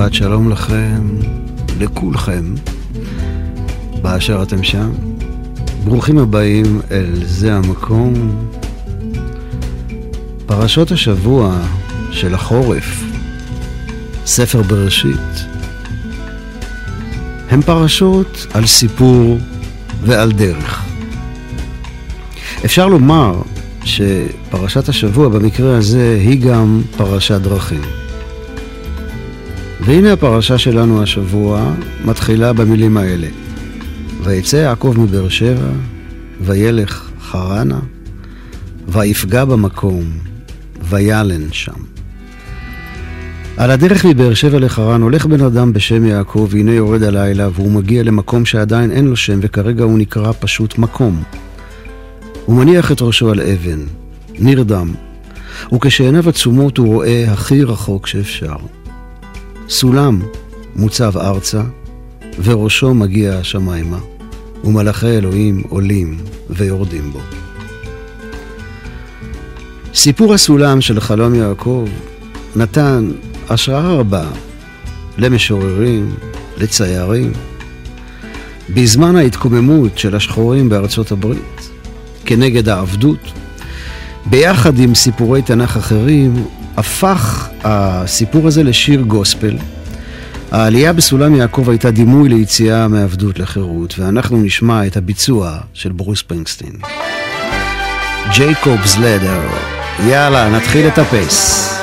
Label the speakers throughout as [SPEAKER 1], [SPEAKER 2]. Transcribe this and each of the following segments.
[SPEAKER 1] שבת שלום לכם, לכולכם, באשר אתם שם. ברוכים הבאים אל זה המקום. פרשות השבוע של החורף, ספר בראשית, הם פרשות על סיפור ועל דרך. אפשר לומר שפרשת השבוע במקרה הזה היא גם פרשת דרכים. והנה הפרשה שלנו השבוע מתחילה במילים האלה: ויצא יעקב מבאר שבע, וילך חרנה, ויפגע במקום, וילן שם. על הדרך מבאר שבע לחרן הולך בן אדם בשם יעקב, והנה יורד הלילה, והוא מגיע למקום שעדיין אין לו שם, וכרגע הוא נקרא פשוט מקום. הוא מניח את ראשו על אבן, נרדם, וכשעיניו עצומות הוא רואה הכי רחוק שאפשר. סולם מוצב ארצה, וראשו מגיע השמיימה, ומלאכי אלוהים עולים ויורדים בו. סיפור הסולם של חלום יעקב נתן השראה רבה למשוררים, לציירים, בזמן ההתקוממות של השחורים בארצות הברית כנגד העבדות, ביחד עם סיפורי תנ"ך אחרים, הפך הסיפור הזה לשיר גוספל. העלייה בסולם יעקב הייתה דימוי ליציאה מעבדות לחירות, ואנחנו נשמע את הביצוע של ברוס פרינגסטין. ג'ייקובס לדר. יאללה, נתחיל לטפס.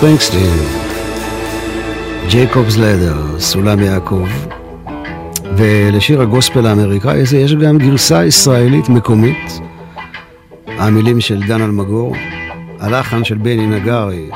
[SPEAKER 2] ברוס פרינגסטין, ג'ייקובס לדר, סולם יעקב, ולשיר הגוספל האמריקאי הזה יש גם גרסה ישראלית מקומית, המילים של דן אלמגור, הלחן של בני נגרי.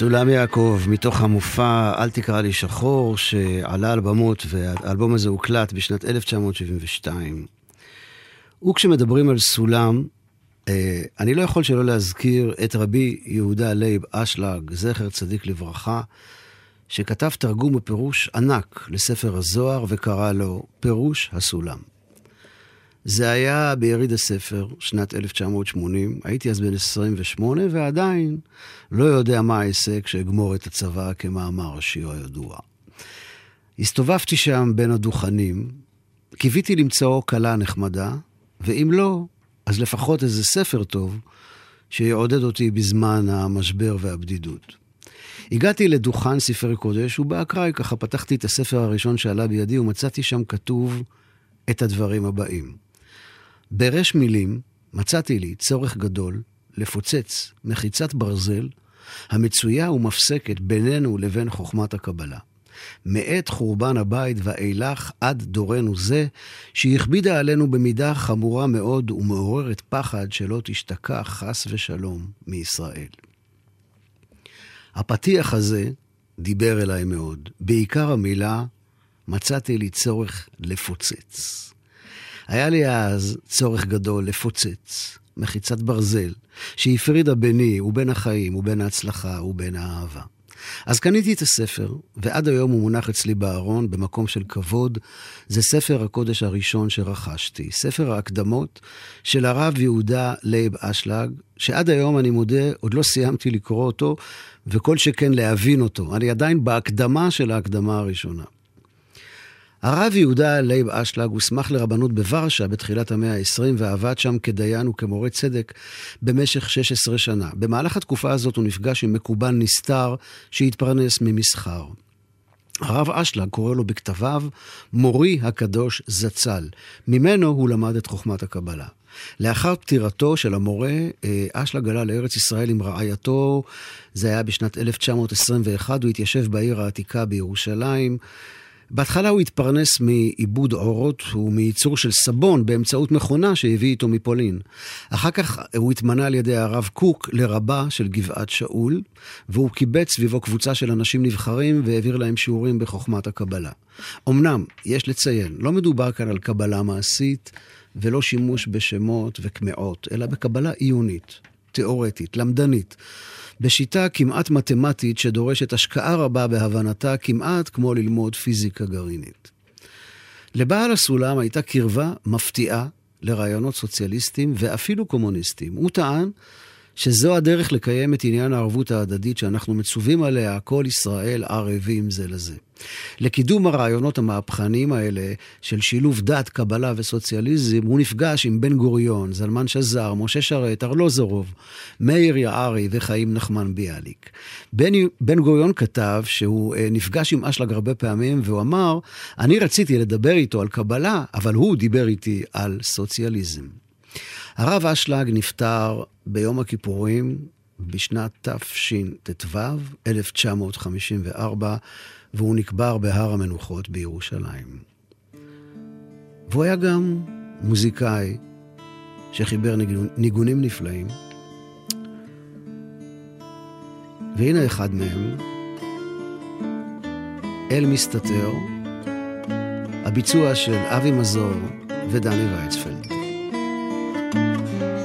[SPEAKER 2] סולם יעקב, מתוך המופע "אל תקרא לי שחור", שעלה על במות, והאלבום הזה הוקלט בשנת 1972. וכשמדברים על סולם, אה, אני לא יכול שלא להזכיר את רבי יהודה לייב אשלג, זכר צדיק לברכה, שכתב תרגום ופירוש ענק לספר הזוהר וקרא לו פירוש הסולם. זה היה ביריד הספר, שנת 1980. הייתי אז בן 28, ועדיין לא יודע מה אעשה כשאגמור את הצבא כמאמר השיר הידוע. הסתובבתי שם בין הדוכנים, קיוויתי למצוא כלה נחמדה, ואם לא, אז לפחות איזה ספר טוב שיעודד אותי בזמן המשבר והבדידות. הגעתי לדוכן ספרי קודש, ובאקראי ככה פתחתי את הספר הראשון שעלה בידי, ומצאתי שם כתוב את הדברים הבאים. ברש מילים מצאתי לי צורך גדול לפוצץ מחיצת ברזל המצויה ומפסקת בינינו לבין חוכמת הקבלה. מעת חורבן הבית ואילך עד דורנו זה, שהכבידה עלינו במידה חמורה מאוד ומעוררת פחד שלא תשתכח חס ושלום מישראל. הפתיח הזה דיבר אליי מאוד. בעיקר המילה מצאתי לי צורך לפוצץ. היה לי אז צורך גדול לפוצץ מחיצת ברזל שהפרידה ביני ובין החיים ובין ההצלחה ובין האהבה.
[SPEAKER 1] אז קניתי את הספר, ועד היום הוא מונח אצלי בארון, במקום של כבוד. זה ספר הקודש הראשון שרכשתי, ספר ההקדמות של הרב יהודה לייב אשלג, שעד היום, אני מודה, עוד לא סיימתי לקרוא אותו, וכל שכן להבין אותו. אני עדיין בהקדמה של ההקדמה הראשונה. הרב יהודה לייב אשלג הוסמך לרבנות בוורשה בתחילת המאה ה-20 ועבד שם כדיין וכמורה צדק במשך 16 שנה. במהלך התקופה הזאת הוא נפגש עם מקובל נסתר שהתפרנס ממסחר. הרב אשלג קורא לו בכתביו מורי הקדוש זצ"ל. ממנו הוא למד את חוכמת הקבלה. לאחר פטירתו של המורה, אה, אשלג עלה לארץ ישראל עם רעייתו, זה היה בשנת 1921, הוא התיישב בעיר העתיקה בירושלים. בהתחלה הוא התפרנס מעיבוד עורות ומייצור של סבון באמצעות מכונה שהביא איתו מפולין. אחר כך הוא התמנה על ידי הרב קוק לרבה של גבעת שאול, והוא קיבץ סביבו קבוצה של אנשים נבחרים והעביר להם שיעורים בחוכמת הקבלה. אמנם, יש לציין, לא מדובר כאן על קבלה מעשית ולא שימוש בשמות וקמעות, אלא בקבלה עיונית, תיאורטית, למדנית. בשיטה כמעט מתמטית שדורשת השקעה רבה בהבנתה, כמעט כמו ללמוד פיזיקה גרעינית. לבעל הסולם הייתה קרבה מפתיעה לרעיונות סוציאליסטיים ואפילו קומוניסטיים. הוא טען שזו הדרך לקיים את עניין הערבות ההדדית שאנחנו מצווים עליה, כל ישראל ערבים זה לזה. לקידום הרעיונות המהפכניים האלה של שילוב דת, קבלה וסוציאליזם, הוא נפגש עם בן גוריון, זלמן שזר, משה שרת, ארלוזורוב, מאיר יערי וחיים נחמן ביאליק. בן, בן גוריון כתב שהוא אה, נפגש עם אשלג הרבה פעמים, והוא אמר, אני רציתי לדבר איתו על קבלה, אבל הוא דיבר איתי על סוציאליזם. הרב אשלג נפטר ביום הכיפורים בשנת תשט"ו, 1954, והוא נקבר בהר המנוחות בירושלים. והוא היה גם מוזיקאי שחיבר ניגונים נפלאים, והנה אחד מהם, אל מסתתר, הביצוע של אבי מזור ודני ויצפלד. Thank you.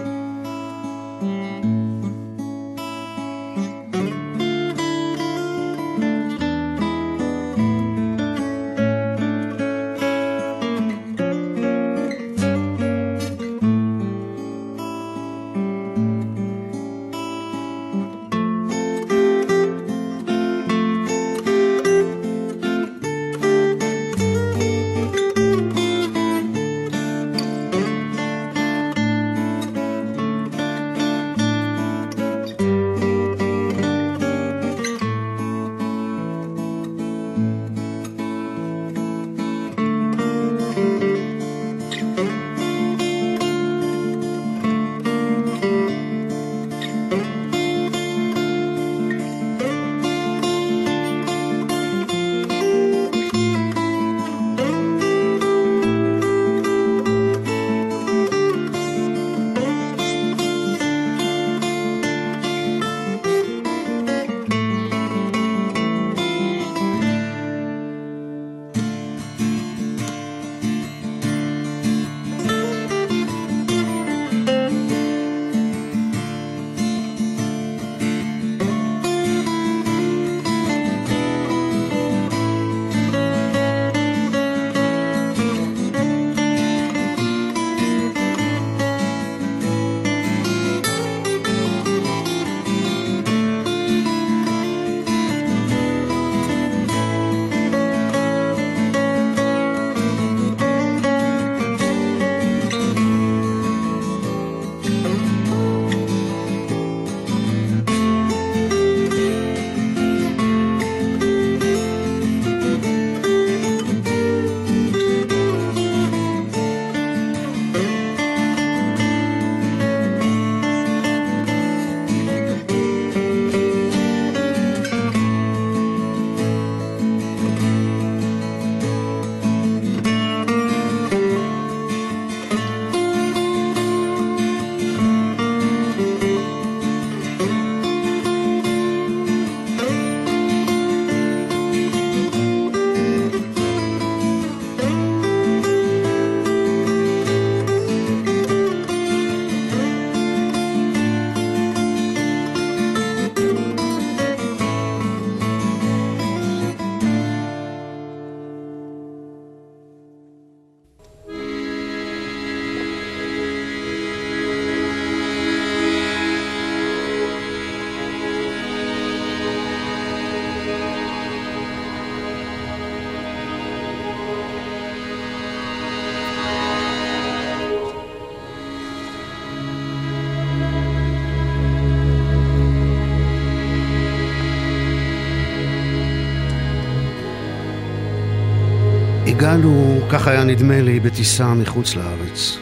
[SPEAKER 1] כך היה נדמה לי, בטיסה מחוץ לארץ.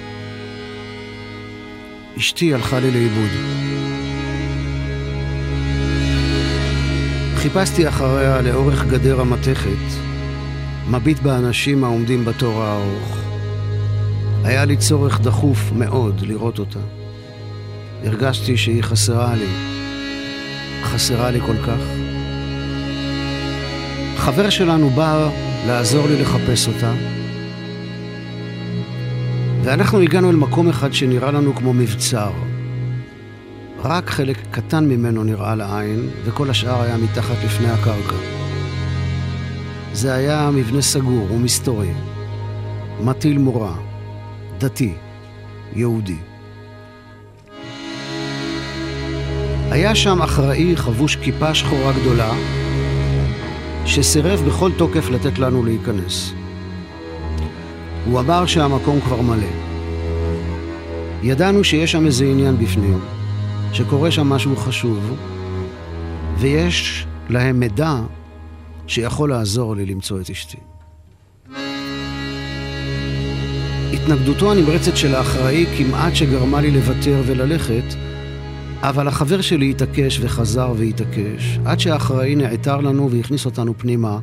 [SPEAKER 1] אשתי הלכה לי לאיבוד. חיפשתי אחריה לאורך גדר המתכת, מביט באנשים העומדים בתור הארוך. היה לי צורך דחוף מאוד לראות אותה. הרגשתי שהיא חסרה לי, חסרה לי כל כך. חבר שלנו בא לעזור לי לחפש אותה, ואנחנו הגענו אל מקום אחד שנראה לנו כמו מבצר. רק חלק קטן ממנו נראה לעין, וכל השאר היה מתחת לפני הקרקע. זה היה מבנה סגור ומסתורי, מטיל מורה, דתי, יהודי. היה שם אחראי חבוש כיפה שחורה גדולה, שסירב בכל תוקף לתת לנו להיכנס. הוא אמר שהמקום כבר מלא. ידענו שיש שם איזה עניין בפנים, שקורה שם משהו חשוב, ויש להם מידע שיכול לעזור לי למצוא את אשתי. התנגדותו הנמרצת של האחראי כמעט שגרמה לי לוותר וללכת, אבל החבר שלי התעקש וחזר והתעקש, עד שהאחראי נעתר לנו והכניס אותנו פנימה,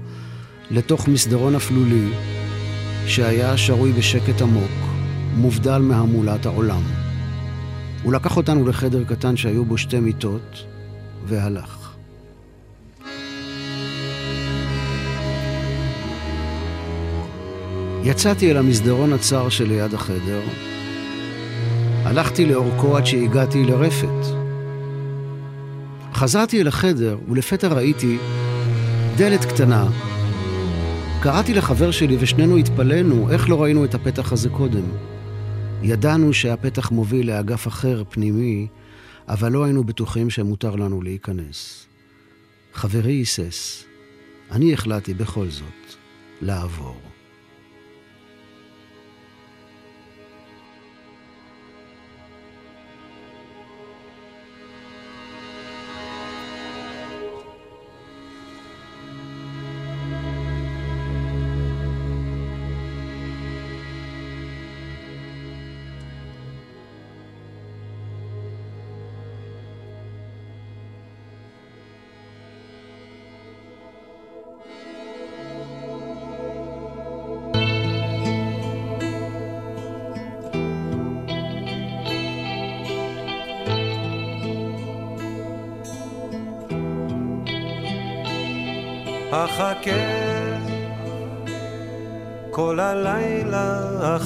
[SPEAKER 1] לתוך מסדרון אפלולי, שהיה שרוי בשקט עמוק, מובדל מהמולת העולם. הוא לקח אותנו לחדר קטן שהיו בו שתי מיטות, והלך. יצאתי אל המסדרון הצר שליד החדר, הלכתי לאורכו עד שהגעתי לרפת. חזרתי אל החדר, ולפתע ראיתי דלת קטנה. קראתי לחבר שלי ושנינו התפלאנו איך לא ראינו את הפתח הזה קודם. ידענו שהפתח מוביל לאגף אחר, פנימי, אבל לא היינו בטוחים שמותר לנו להיכנס. חברי היסס. אני החלטתי בכל זאת לעבור.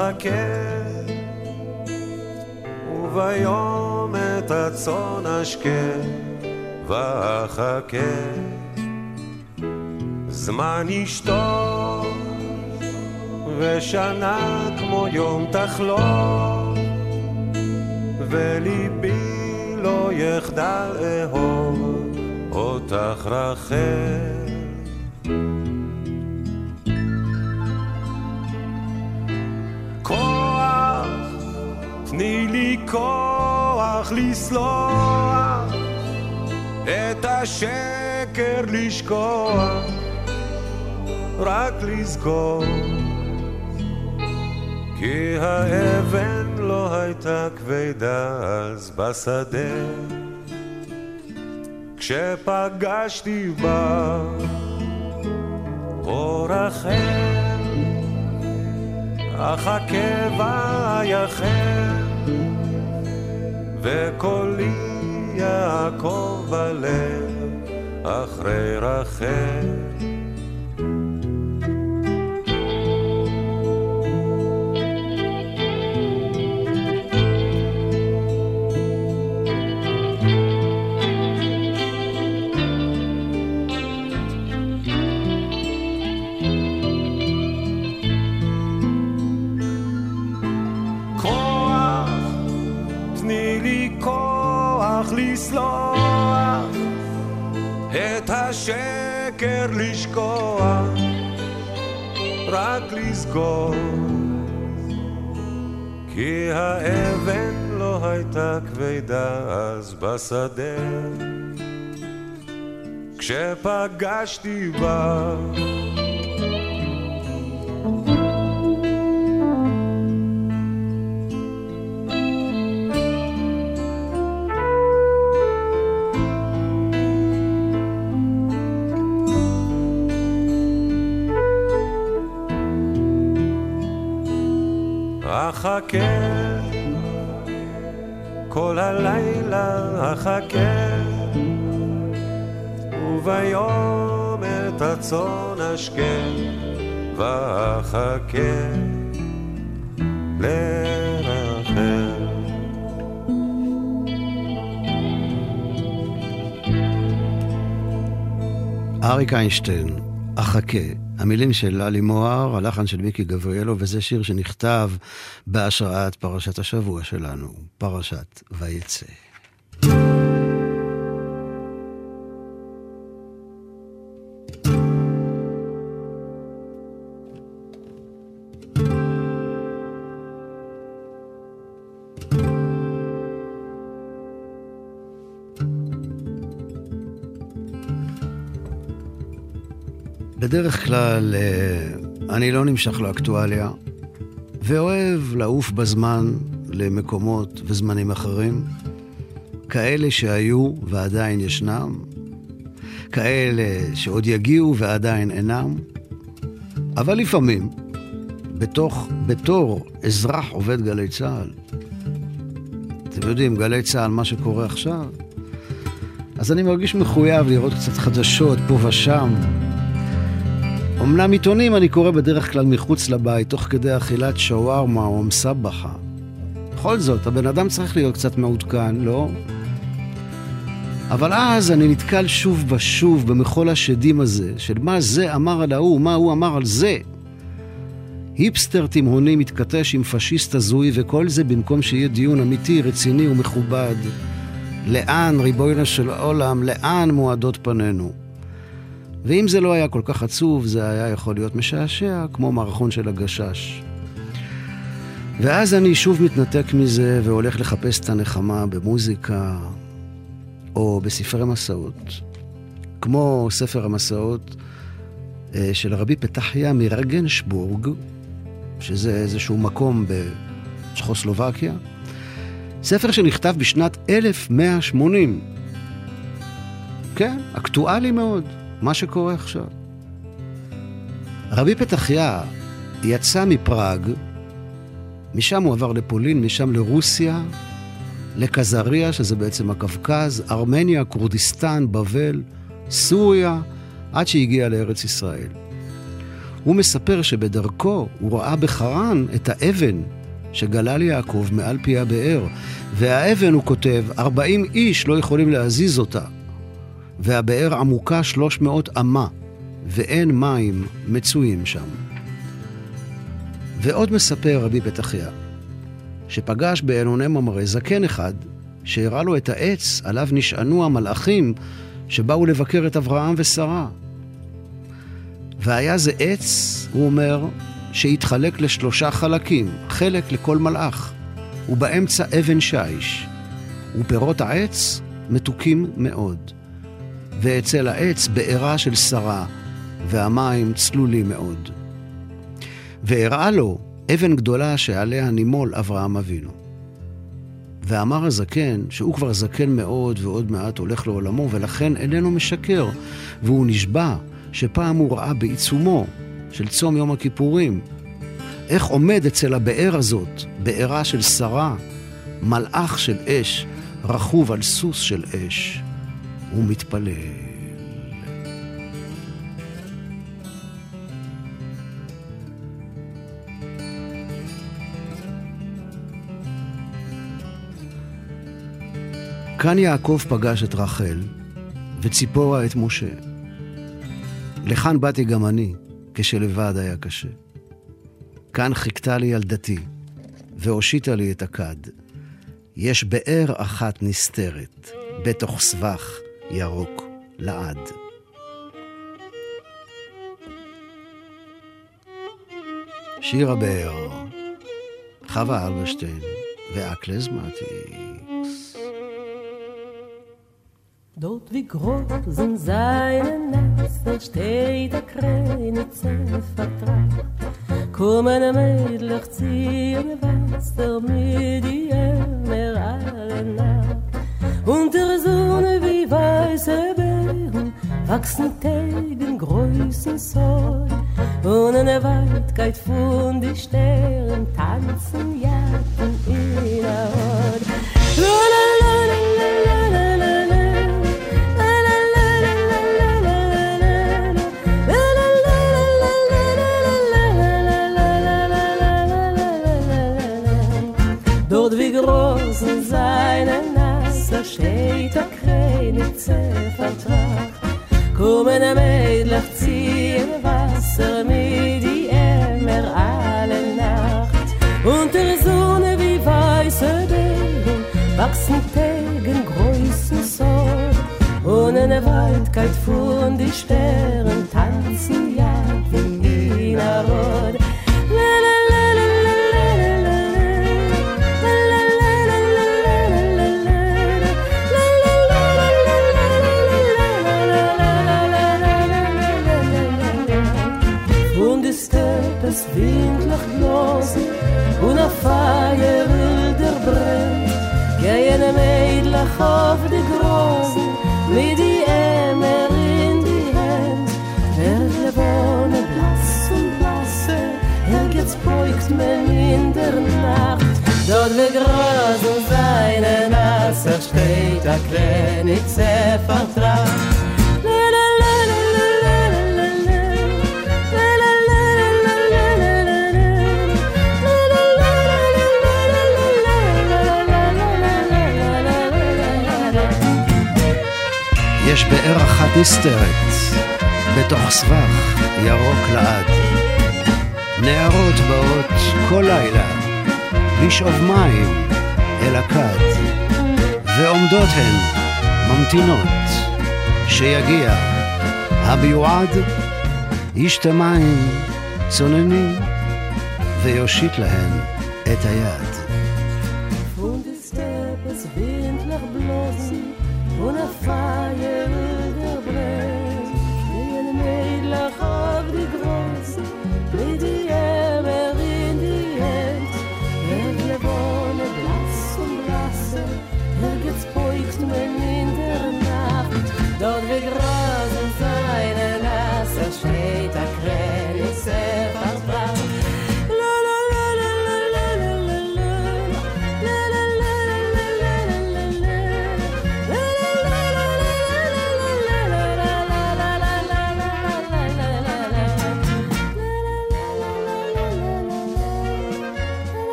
[SPEAKER 3] אחכה, וביום את הצאן אשקה ואחכה. זמן ישתוק, ושנה כמו יום תחלוק, וליבי לא יחדל אהוב אותך רחל. תני לי כוח לסלוח, את השקר לשכוח, רק לזכור. כי האבן לא הייתה כבדה אז בשדה, כשפגשתי בה אור אחר, אך הקבע יחר. וקולי יעקב בלב אחרי רחל שקר לשכוח, רק לזכור, כי האבן לא הייתה כבדה אז בשדה, כשפגשתי בה. כל הלילה אחכה, וביום את הצאן אשכה, ואחכה לרחל.
[SPEAKER 1] אריק איינשטיין, אחכה. המילים של ללי מוהר, הלחן של מיקי גבריאלו, וזה שיר שנכתב בהשראת פרשת השבוע שלנו, פרשת ויצא. כלל אה, אני לא נמשך לאקטואליה, ואוהב לעוף בזמן למקומות וזמנים אחרים, כאלה שהיו ועדיין ישנם, כאלה שעוד יגיעו ועדיין אינם, אבל לפעמים, בתוך, בתור אזרח עובד גלי צה"ל, אתם יודעים, גלי צה"ל, מה שקורה עכשיו, אז אני מרגיש מחויב לראות קצת חדשות פה ושם, אמנם עיתונים אני קורא בדרך כלל מחוץ לבית, תוך כדי אכילת שווארמה או מסבחה. בכל זאת, הבן אדם צריך להיות קצת מעודכן, לא? אבל אז אני נתקל שוב ושוב במחול השדים הזה, של מה זה אמר על ההוא, מה הוא אמר על זה. היפסטר תימהוני מתכתש עם פשיסט הזוי, וכל זה במקום שיהיה דיון אמיתי, רציני ומכובד. לאן, ריבונו של עולם, לאן מועדות פנינו? ואם זה לא היה כל כך עצוב, זה היה יכול להיות משעשע, כמו מערכון של הגשש. ואז אני שוב מתנתק מזה והולך לחפש את הנחמה במוזיקה או בספרי מסעות, כמו ספר המסעות אה, של רבי פתחיה מרגנשבורג, שזה איזשהו מקום בצ'כוסלובקיה, ספר שנכתב בשנת 1180. כן, אקטואלי מאוד. מה שקורה עכשיו. רבי פתחיה יצא מפראג, משם הוא עבר לפולין, משם לרוסיה, לקזריה, שזה בעצם הקווקז, ארמניה, כורדיסטן, בבל, סוריה, עד שהגיע לארץ ישראל. הוא מספר שבדרכו הוא ראה בחרן את האבן שגלל יעקב מעל פי הבאר, והאבן, הוא כותב, 40 איש לא יכולים להזיז אותה. והבאר עמוקה 300 אמה, ואין מים מצויים שם. ועוד מספר רבי פתחיה, שפגש באלוני ממרא זקן אחד, שהראה לו את העץ עליו נשענו המלאכים שבאו לבקר את אברהם ושרה. והיה זה עץ, הוא אומר, שהתחלק לשלושה חלקים, חלק לכל מלאך, ובאמצע אבן שיש, ופירות העץ מתוקים מאוד. ואצל העץ בעירה של שרה, והמים צלולים מאוד. והראה לו אבן גדולה שעליה נימול אברהם אבינו. ואמר הזקן, שהוא כבר זקן מאוד ועוד מעט הולך לעולמו, ולכן איננו משקר, והוא נשבע שפעם הוא ראה בעיצומו של צום יום הכיפורים, איך עומד אצל הבאר הזאת, בארה של שרה, מלאך של אש, רכוב על סוס של אש. ומתפלל. כאן יעקב פגש את רחל, וציפורה את משה. לכאן באתי גם אני, כשלבד היה קשה. כאן חיכתה לי ילדתי, והושיטה לי את הכד. יש באר אחת נסתרת, בתוך סבך, ירוק לעד. שיר הבאר, חווה אלברשטיין ואקלז מטיקס.
[SPEAKER 4] Dort wie groß sind seine Nester, steht der Krenitze vertrag. Kommen Mädlich ziehen Wasser mit ihr mehr alle Nacht. Und der Sonne wie weiße Beeren wachsen Tegen größen soll. Und eine Weitkeit von die Sternen tanzen ja steht der Krenitze vertrag. Kommen am Eidlach ziehen Wasser mit die Emmer alle Nacht. Unter Sonne wie weiße Degen wachsen Tegen größen Sorgen. Und in der Waldkeit fuhren die Sterne Dort wir grasen seine Nasser steht a Krenitze vertraut.
[SPEAKER 1] יש באר אחת נסתרת, בתוך סבך ירוק לעד. נערות באות כל לילה, לשאוב מים אל הכד, ועומדות הן, ממתינות, שיגיע המיועד, ישתה מים צוננים, ויושיט להן את היד.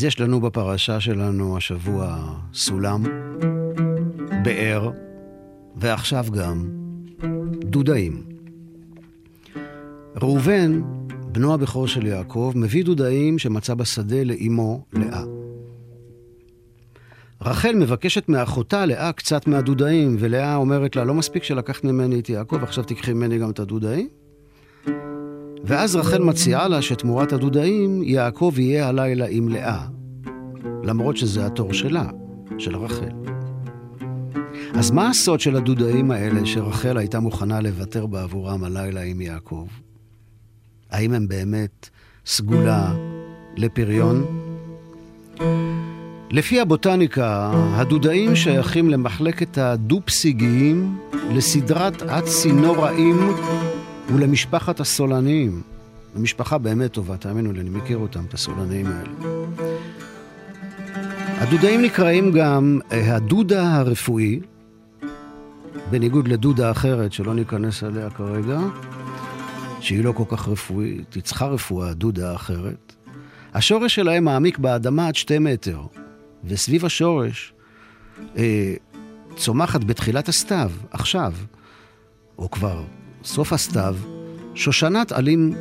[SPEAKER 1] אז יש לנו בפרשה שלנו השבוע סולם, באר, ועכשיו גם דודאים. ראובן, בנו הבכור של יעקב, מביא דודאים שמצא בשדה לאמו לאה. רחל מבקשת מאחותה לאה קצת מהדודאים, ולאה אומרת לה, לא מספיק שלקחת ממני את יעקב, עכשיו תיקחי ממני גם את הדודאים? ואז רחל מציעה לה שתמורת הדודאים, יעקב יהיה הלילה עם לאה, למרות שזה התור שלה, של רחל. אז מה הסוד של הדודאים האלה שרחל הייתה מוכנה לוותר בעבורם הלילה עם יעקב? האם הם באמת סגולה לפריון? לפי הבוטניקה, הדודאים שייכים למחלקת הדו-פסיגיים, לסדרת אצינוראים ולמשפחת הסולניים. זו משפחה באמת טובה, תאמינו לי, אני מכיר אותם, את הסולניים האלה. הדודאים נקראים גם אה, הדודה הרפואי, בניגוד לדודה אחרת שלא ניכנס אליה כרגע, שהיא לא כל כך רפואית, היא צריכה רפואה, דודה אחרת. השורש שלהם מעמיק באדמה עד שתי מטר, וסביב השורש אה, צומחת בתחילת הסתיו, עכשיו, או כבר סוף הסתיו, שושנת עלים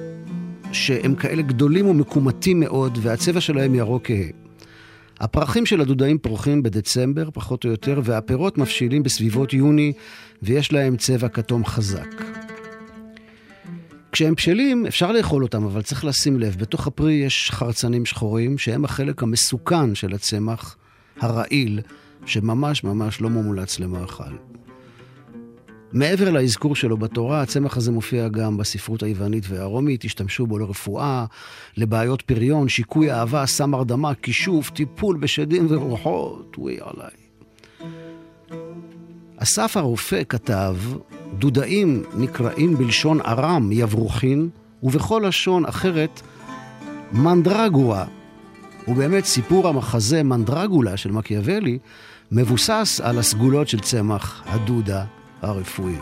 [SPEAKER 1] שהם כאלה גדולים ומקומטים מאוד, והצבע שלהם ירוק כהה. הפרחים של הדודאים פורחים בדצמבר, פחות או יותר, והפירות מבשילים בסביבות יוני, ויש להם צבע כתום חזק. כשהם בשלים, אפשר לאכול אותם, אבל צריך לשים לב, בתוך הפרי יש חרצנים שחורים, שהם החלק המסוכן של הצמח, הרעיל, שממש ממש לא מומלץ למאכל. מעבר לאזכור שלו בתורה, הצמח הזה מופיע גם בספרות היוונית והרומית, השתמשו בו לרפואה, לבעיות פריון, שיקוי אהבה, סם הרדמה, כישוף, טיפול בשדים ורוחות, וואי עליי. אסף הרופא כתב, דודאים נקראים בלשון ארם יברוכין, ובכל לשון אחרת מנדרגורה. ובאמת סיפור המחזה מנדרגולה של מקיאוולי מבוסס על הסגולות של צמח הדודה הרפואי.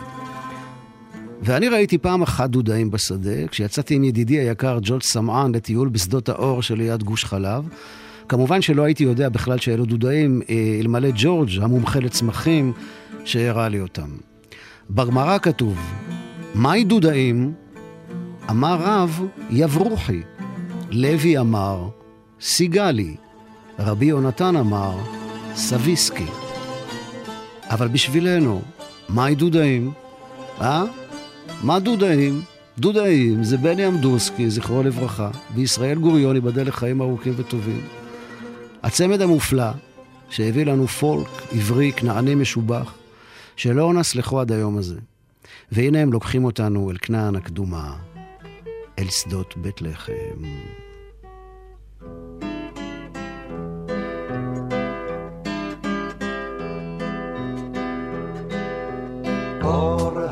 [SPEAKER 1] ואני ראיתי פעם אחת דודאים בשדה, כשיצאתי עם ידידי היקר ג'ולט סמען לטיול בשדות האור שליד גוש חלב. כמובן שלא הייתי יודע בכלל שאלו דודאים, אה, אלמלא ג'ורג', המומחה לצמחים, שהראה לי אותם. בגמרא כתוב, מהי דודאים? אמר רב, יברוכי. לוי אמר, סיגלי. רבי יונתן אמר, סביסקי. אבל בשבילנו, מהי דודאים? אה? מה דודאים? דודאים זה בני אמדורסקי, זכרו לברכה, וישראל גוריון, ייבדל לחיים ארוכים וטובים. הצמד המופלא שהביא לנו פולק עברי כנעני משובח, שלא נסלחו עד היום הזה. והנה הם לוקחים אותנו אל כנען הקדומה, אל שדות בית לחם.
[SPEAKER 5] אור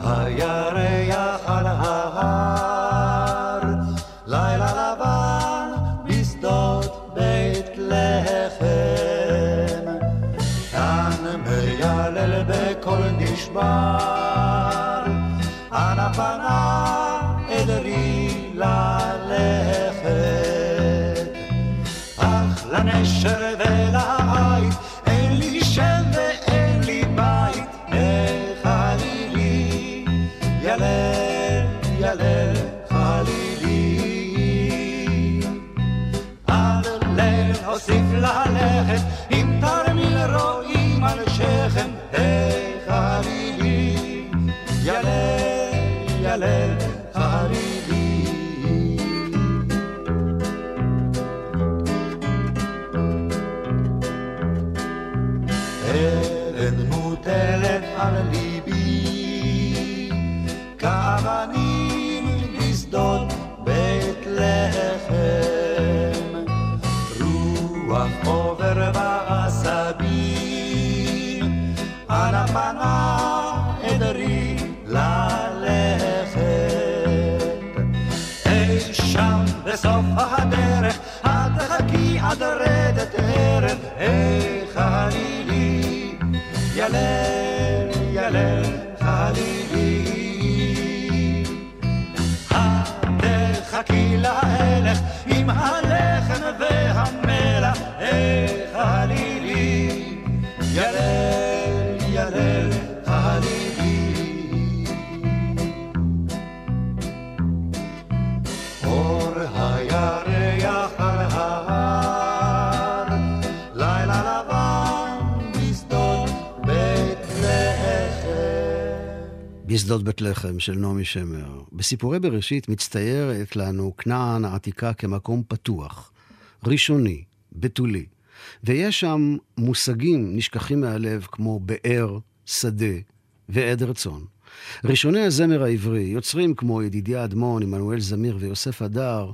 [SPEAKER 5] לחם
[SPEAKER 1] של נעמי שמר. בסיפורי בראשית מצטיירת לנו כנען העתיקה כמקום פתוח, ראשוני, בתולי, ויש שם מושגים נשכחים מהלב כמו באר, שדה ועדר צאן. ראשוני הזמר העברי, יוצרים כמו ידידיה אדמון, עמנואל זמיר ויוסף הדר,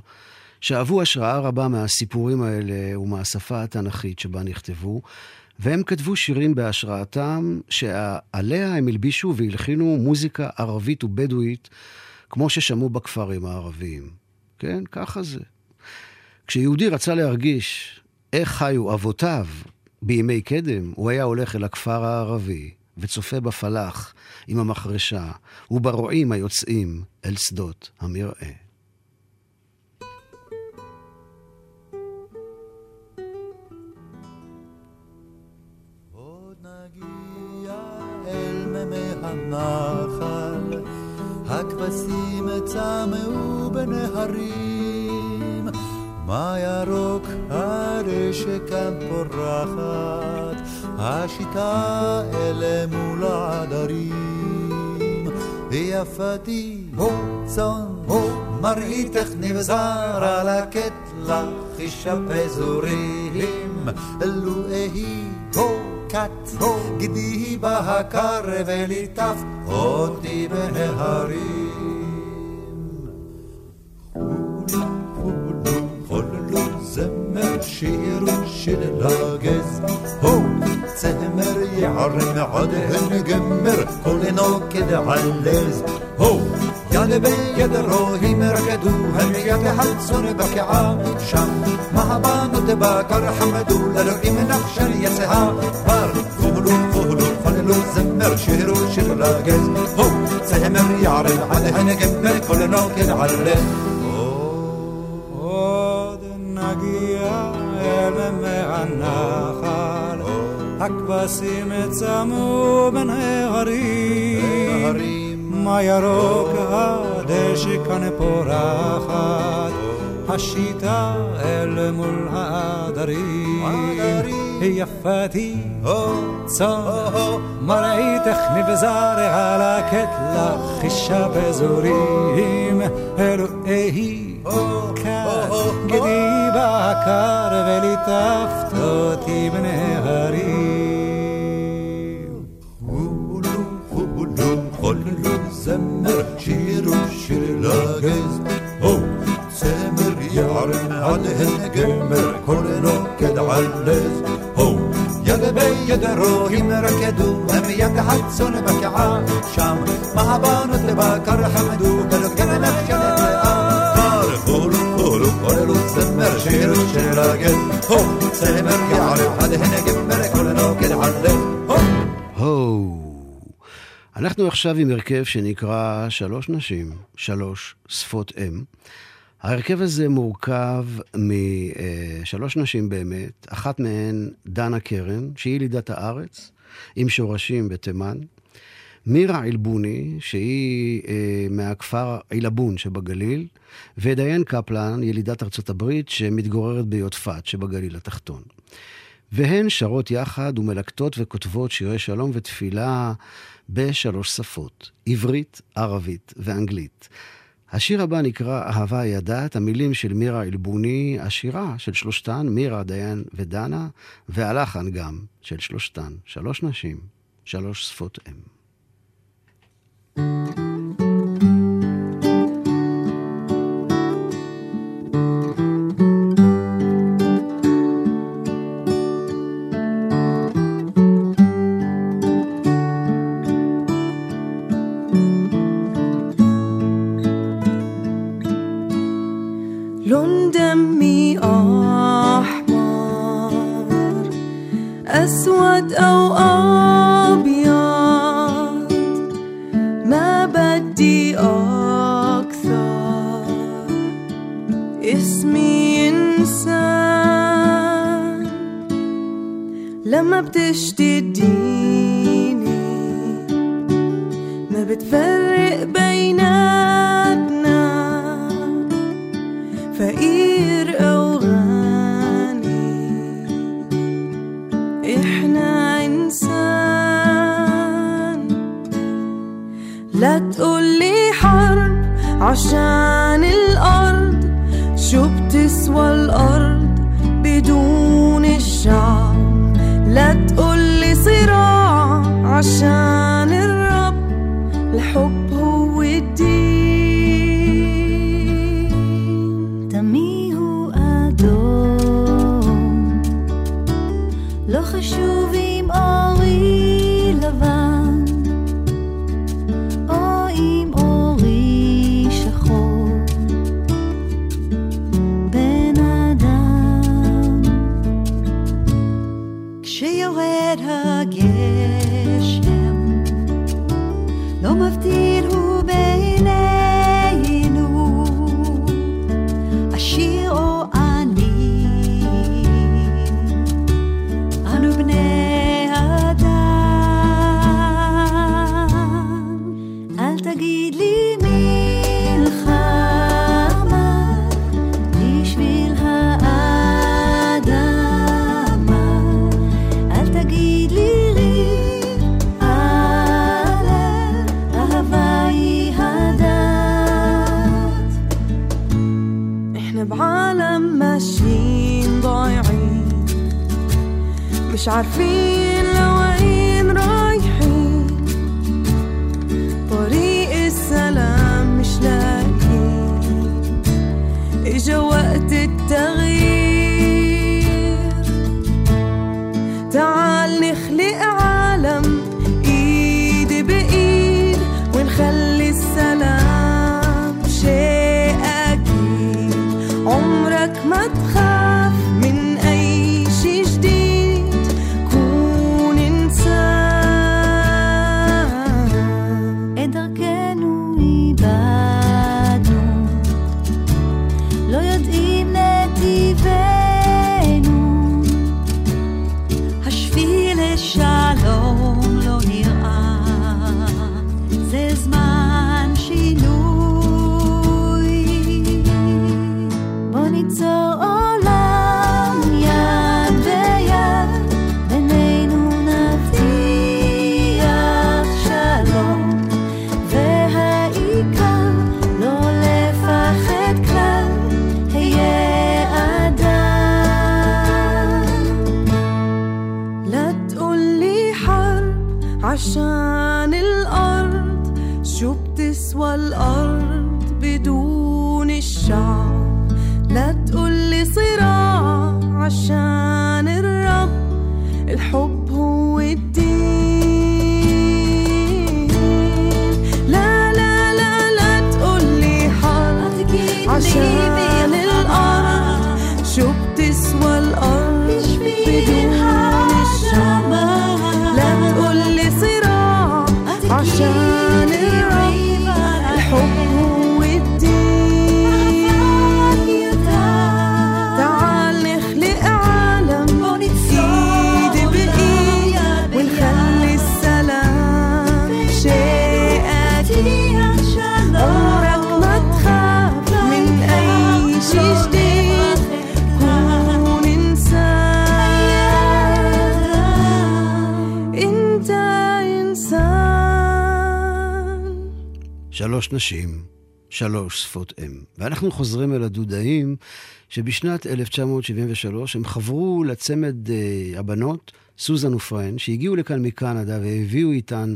[SPEAKER 1] שאבו השראה רבה מהסיפורים האלה ומהשפה התנ"כית שבה נכתבו, והם כתבו שירים בהשראתם, שעליה הם הלבישו והלחינו מוזיקה ערבית ובדואית, כמו ששמעו בכפרים הערביים. כן, ככה זה. כשיהודי רצה להרגיש איך חיו אבותיו בימי קדם, הוא היה הולך אל הכפר הערבי וצופה בפלח עם המחרשה וברועים היוצאים אל שדות המרעה.
[SPEAKER 6] הנחל, הכבשים צמאו בנהרים,
[SPEAKER 5] מה ירוק הדשא כאן פורחת, השיטה אלה מול העדרים. ויפתי, הו צאן, הו מראיתך נבזר על הקטלה, חישה פזורים, אלו אהי, הו כת, הו גדי בהקר וליטף אותי בהרים. שירו שלגז, הו, צמר יערם עד הנגמר, כל נוקד עלז, הו, יד ביד רואים רקדו, הם יד חצון בקעה שם, מהבנות בקר חמדו, לאלוהים נחשן יצאה, בר, פולו פולו פולו זמר שירו שלגז, הו, צמר יערם עד הנגמר, כל נוקד עלז. מהנחל, הכבשים צמו בין ההרים, מה ירוק הדשא כאן פורחת, השיטה אל מול העדרים. יפתי, צאן, מראיתך נבזר על הקטלה, חישה בזורים, אלוהי כאן, גדי בקר וליטפת אותי בנהרים. lages Oh, semer yarın hadi hem gömer Korin o ked alles Oh, yaga bey yaga rohim rakedu Hem yaga hat sonu baki akşam Mahabanu teba karhamedu Kalok gene mehkele de ahtar Kuru kuru korelu
[SPEAKER 1] oh. אנחנו עכשיו עם הרכב שנקרא שלוש נשים, שלוש שפות אם. ההרכב הזה מורכב משלוש נשים באמת, אחת מהן דנה קרן, שהיא ילידת הארץ, עם שורשים בתימן. מירה עילבוני, שהיא אה, מהכפר עילבון שבגליל, ודיין קפלן, ילידת ארצות הברית, שמתגוררת ביודפת שבגליל התחתון. והן שרות יחד ומלקטות וכותבות שירי שלום ותפילה בשלוש שפות, עברית, ערבית ואנגלית. השיר הבא נקרא "אהבה ידעת", המילים של מירה אלבוני, השירה של שלושתן, מירה, דיין ודנה, והלחן גם של שלושתן, שלוש נשים, שלוש שפות אם.
[SPEAKER 7] thank you
[SPEAKER 1] שלוש נשים, שלוש שפות אם. ואנחנו חוזרים אל הדודאים, שבשנת 1973 הם חברו לצמד אה, הבנות, סוזן ופרן, שהגיעו לכאן מקנדה והביאו איתן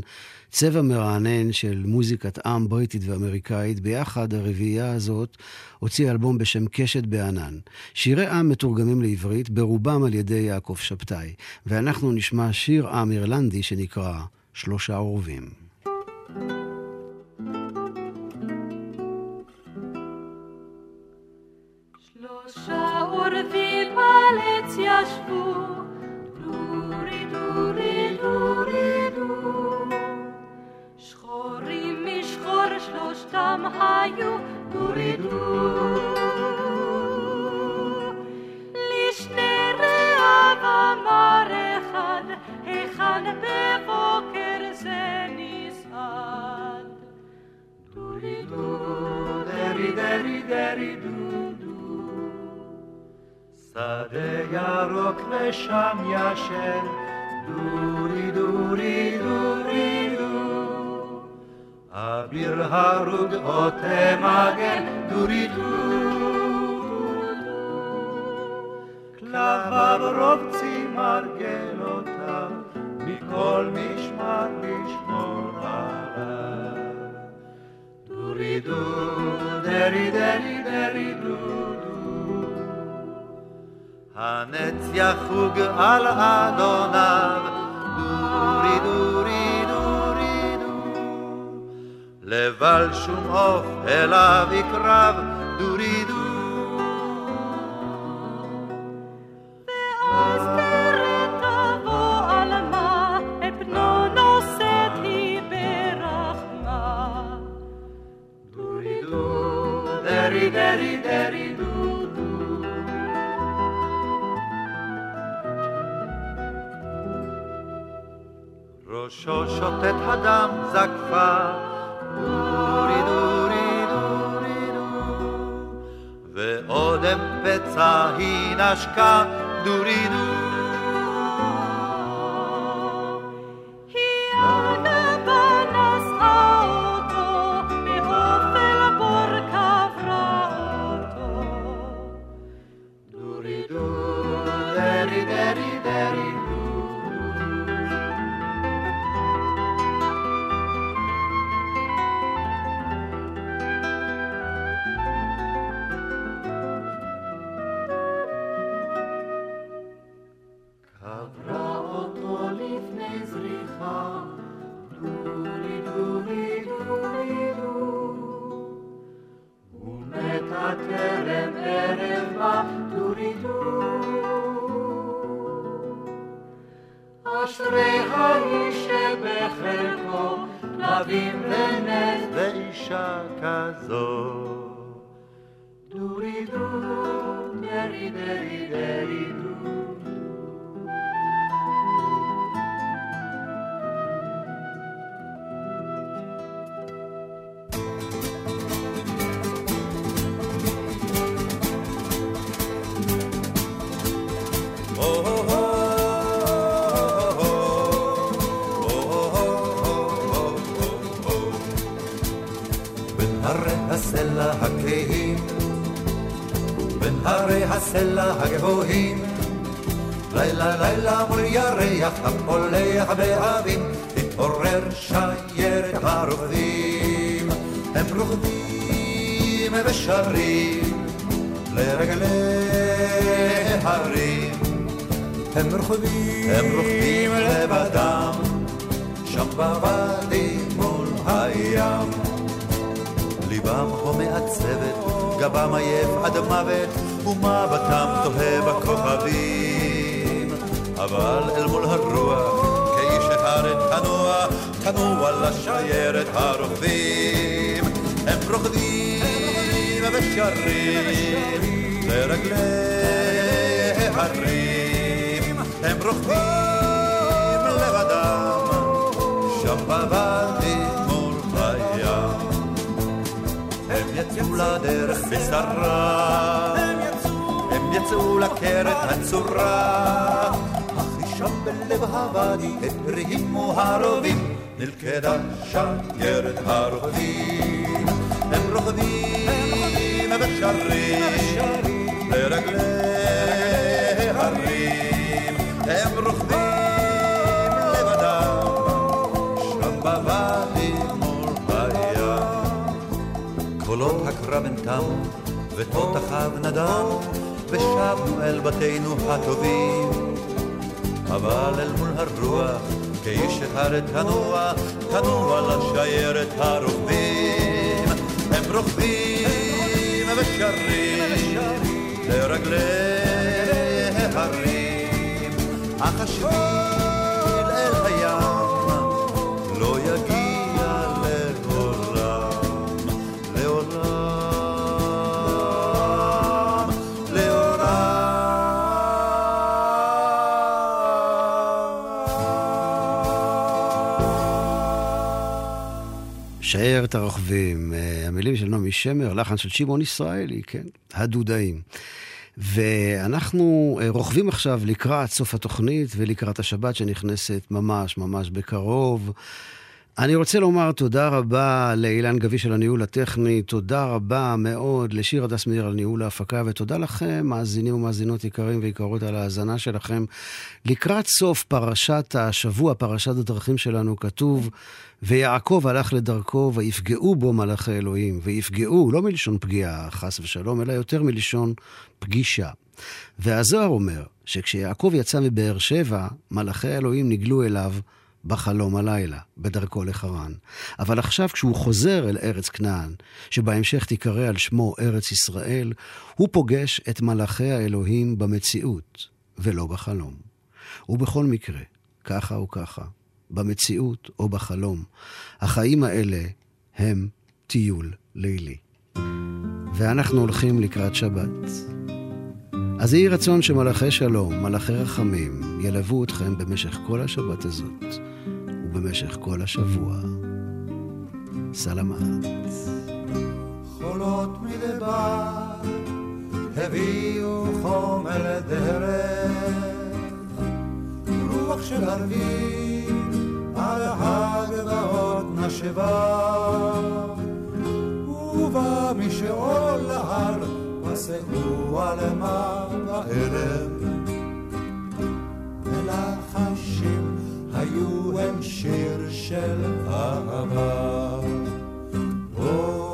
[SPEAKER 1] צבע מרענן של מוזיקת עם בריטית ואמריקאית. ביחד הרביעייה הזאת הוציאה אלבום בשם קשת בענן. שירי עם מתורגמים לעברית, ברובם על ידי יעקב שבתאי. ואנחנו נשמע שיר עם אירלנדי שנקרא שלושה עורבים.
[SPEAKER 2] שלושתם היו, דורי דו. לשני רעב אמר אחד, היכן בבוקר זה נסעד. דורי דו, דרי דרי דרי דו דו.
[SPEAKER 5] שדה ירוק ושם ישן, דורי דורי דורי דו. אביר הרוג עוטה מגן, דורי דו. כלביו רובצים מרגלותיו, מכל משמר לשמור עליו. דורי דו, דרי דרי דרי דו דו. הנץ יחוג על אדוניו, לבל שום עוף אליו יקרב,
[SPEAKER 3] אשרי האיש שבחלקו כלבים ונס ואישה כזו. דורי דו, דרי דרי
[SPEAKER 5] הפולח באבים, תתעורר שיירת הרוכבים, הם רוכבים ושרים לרגלי הרים, הם רוכבים, הם רוכבים לבדם, שם בוואדי מול הים. ליבם כה מעצבת, גבם עייף עד מוות, ומבטם תוהה בכוכבים. אבל אל מול הרוח, כאיש אחד תנוע, תנוע לשיירת הרוכבים. הם רוקדים ושרים לרגלי הרים. הם רוכבים לבדם, שם בוואדי מול הים. הם יצאו לדרך בשרה, הם יצאו לקרת הצורה, שם בלב הוואדי הרימו הרובים, נלכדה שיירת הרוכבים. הם רוכבים ושרים לרגלי הרים, הם רוכבים לבדם, שם בוואדי מול הים. קולות הקרב הן תמו, ותותחיו נדמו, ושבנו אל בתינו הטובים. אבל אל מול הרוח, כאיש אחד תנוע, תנוע לשיירת הרוכבים. הם רוכבים ושרים לרגלי הרים, אך
[SPEAKER 1] שיירת הרוכבים, אה, המילים של נעמי שמר, לחן של שמעון ישראלי, כן, הדודאים. ואנחנו אה, רוכבים עכשיו לקראת סוף התוכנית ולקראת השבת שנכנסת ממש ממש בקרוב. אני רוצה לומר תודה רבה לאילן גביש על הניהול הטכני, תודה רבה מאוד לשיר הדס מאיר על ניהול ההפקה, ותודה לכם, מאזינים ומאזינות יקרים ויקרות, על ההאזנה שלכם. לקראת סוף פרשת השבוע, פרשת הדרכים שלנו, כתוב, ויעקב הלך לדרכו, ויפגעו בו מלאכי אלוהים, ויפגעו, לא מלשון פגיעה, חס ושלום, אלא יותר מלשון פגישה. והזוהר אומר, שכשיעקב יצא מבאר שבע, מלאכי האלוהים נגלו אליו בחלום הלילה, בדרכו לחרן. אבל עכשיו כשהוא חוזר אל ארץ כנען, שבהמשך תיקרא על שמו ארץ ישראל, הוא פוגש את מלאכי האלוהים במציאות, ולא בחלום. ובכל מקרה, ככה או ככה, במציאות או בחלום, החיים האלה הם טיול לילי. ואנחנו הולכים לקראת שבת. אז יהי רצון שמלאכי שלום, מלאכי רחמים, ילוו אתכם במשך כל השבת הזאת ובמשך כל השבוע. סלמת.
[SPEAKER 5] חולות מדבר הביאו חומר דרך, רוח של ערבים על הגבעות נשבה, ובא משאול להר, מסעוה למה בערב. מלחשים היו הם שיר של אהבה. Oh.